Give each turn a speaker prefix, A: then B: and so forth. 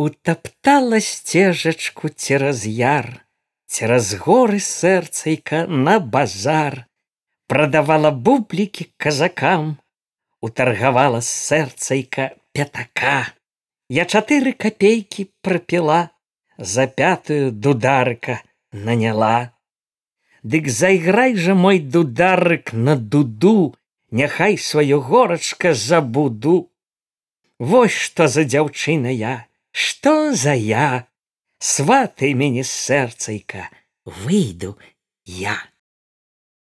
A: утаптала сцежачку цераз яр, цераз горы сэрцайка на базар, прадавала бублікі казакам, утаргавала сэрцайка пятака. Я чатыры капейкі прапіла, за пятую дударка наняла. Дык зайграй жа мой дударык на дуду, няхай сваё горачка забуду. Вось што за дзяўчына я, што за я, сваты мяне сэрцайка, выйду я.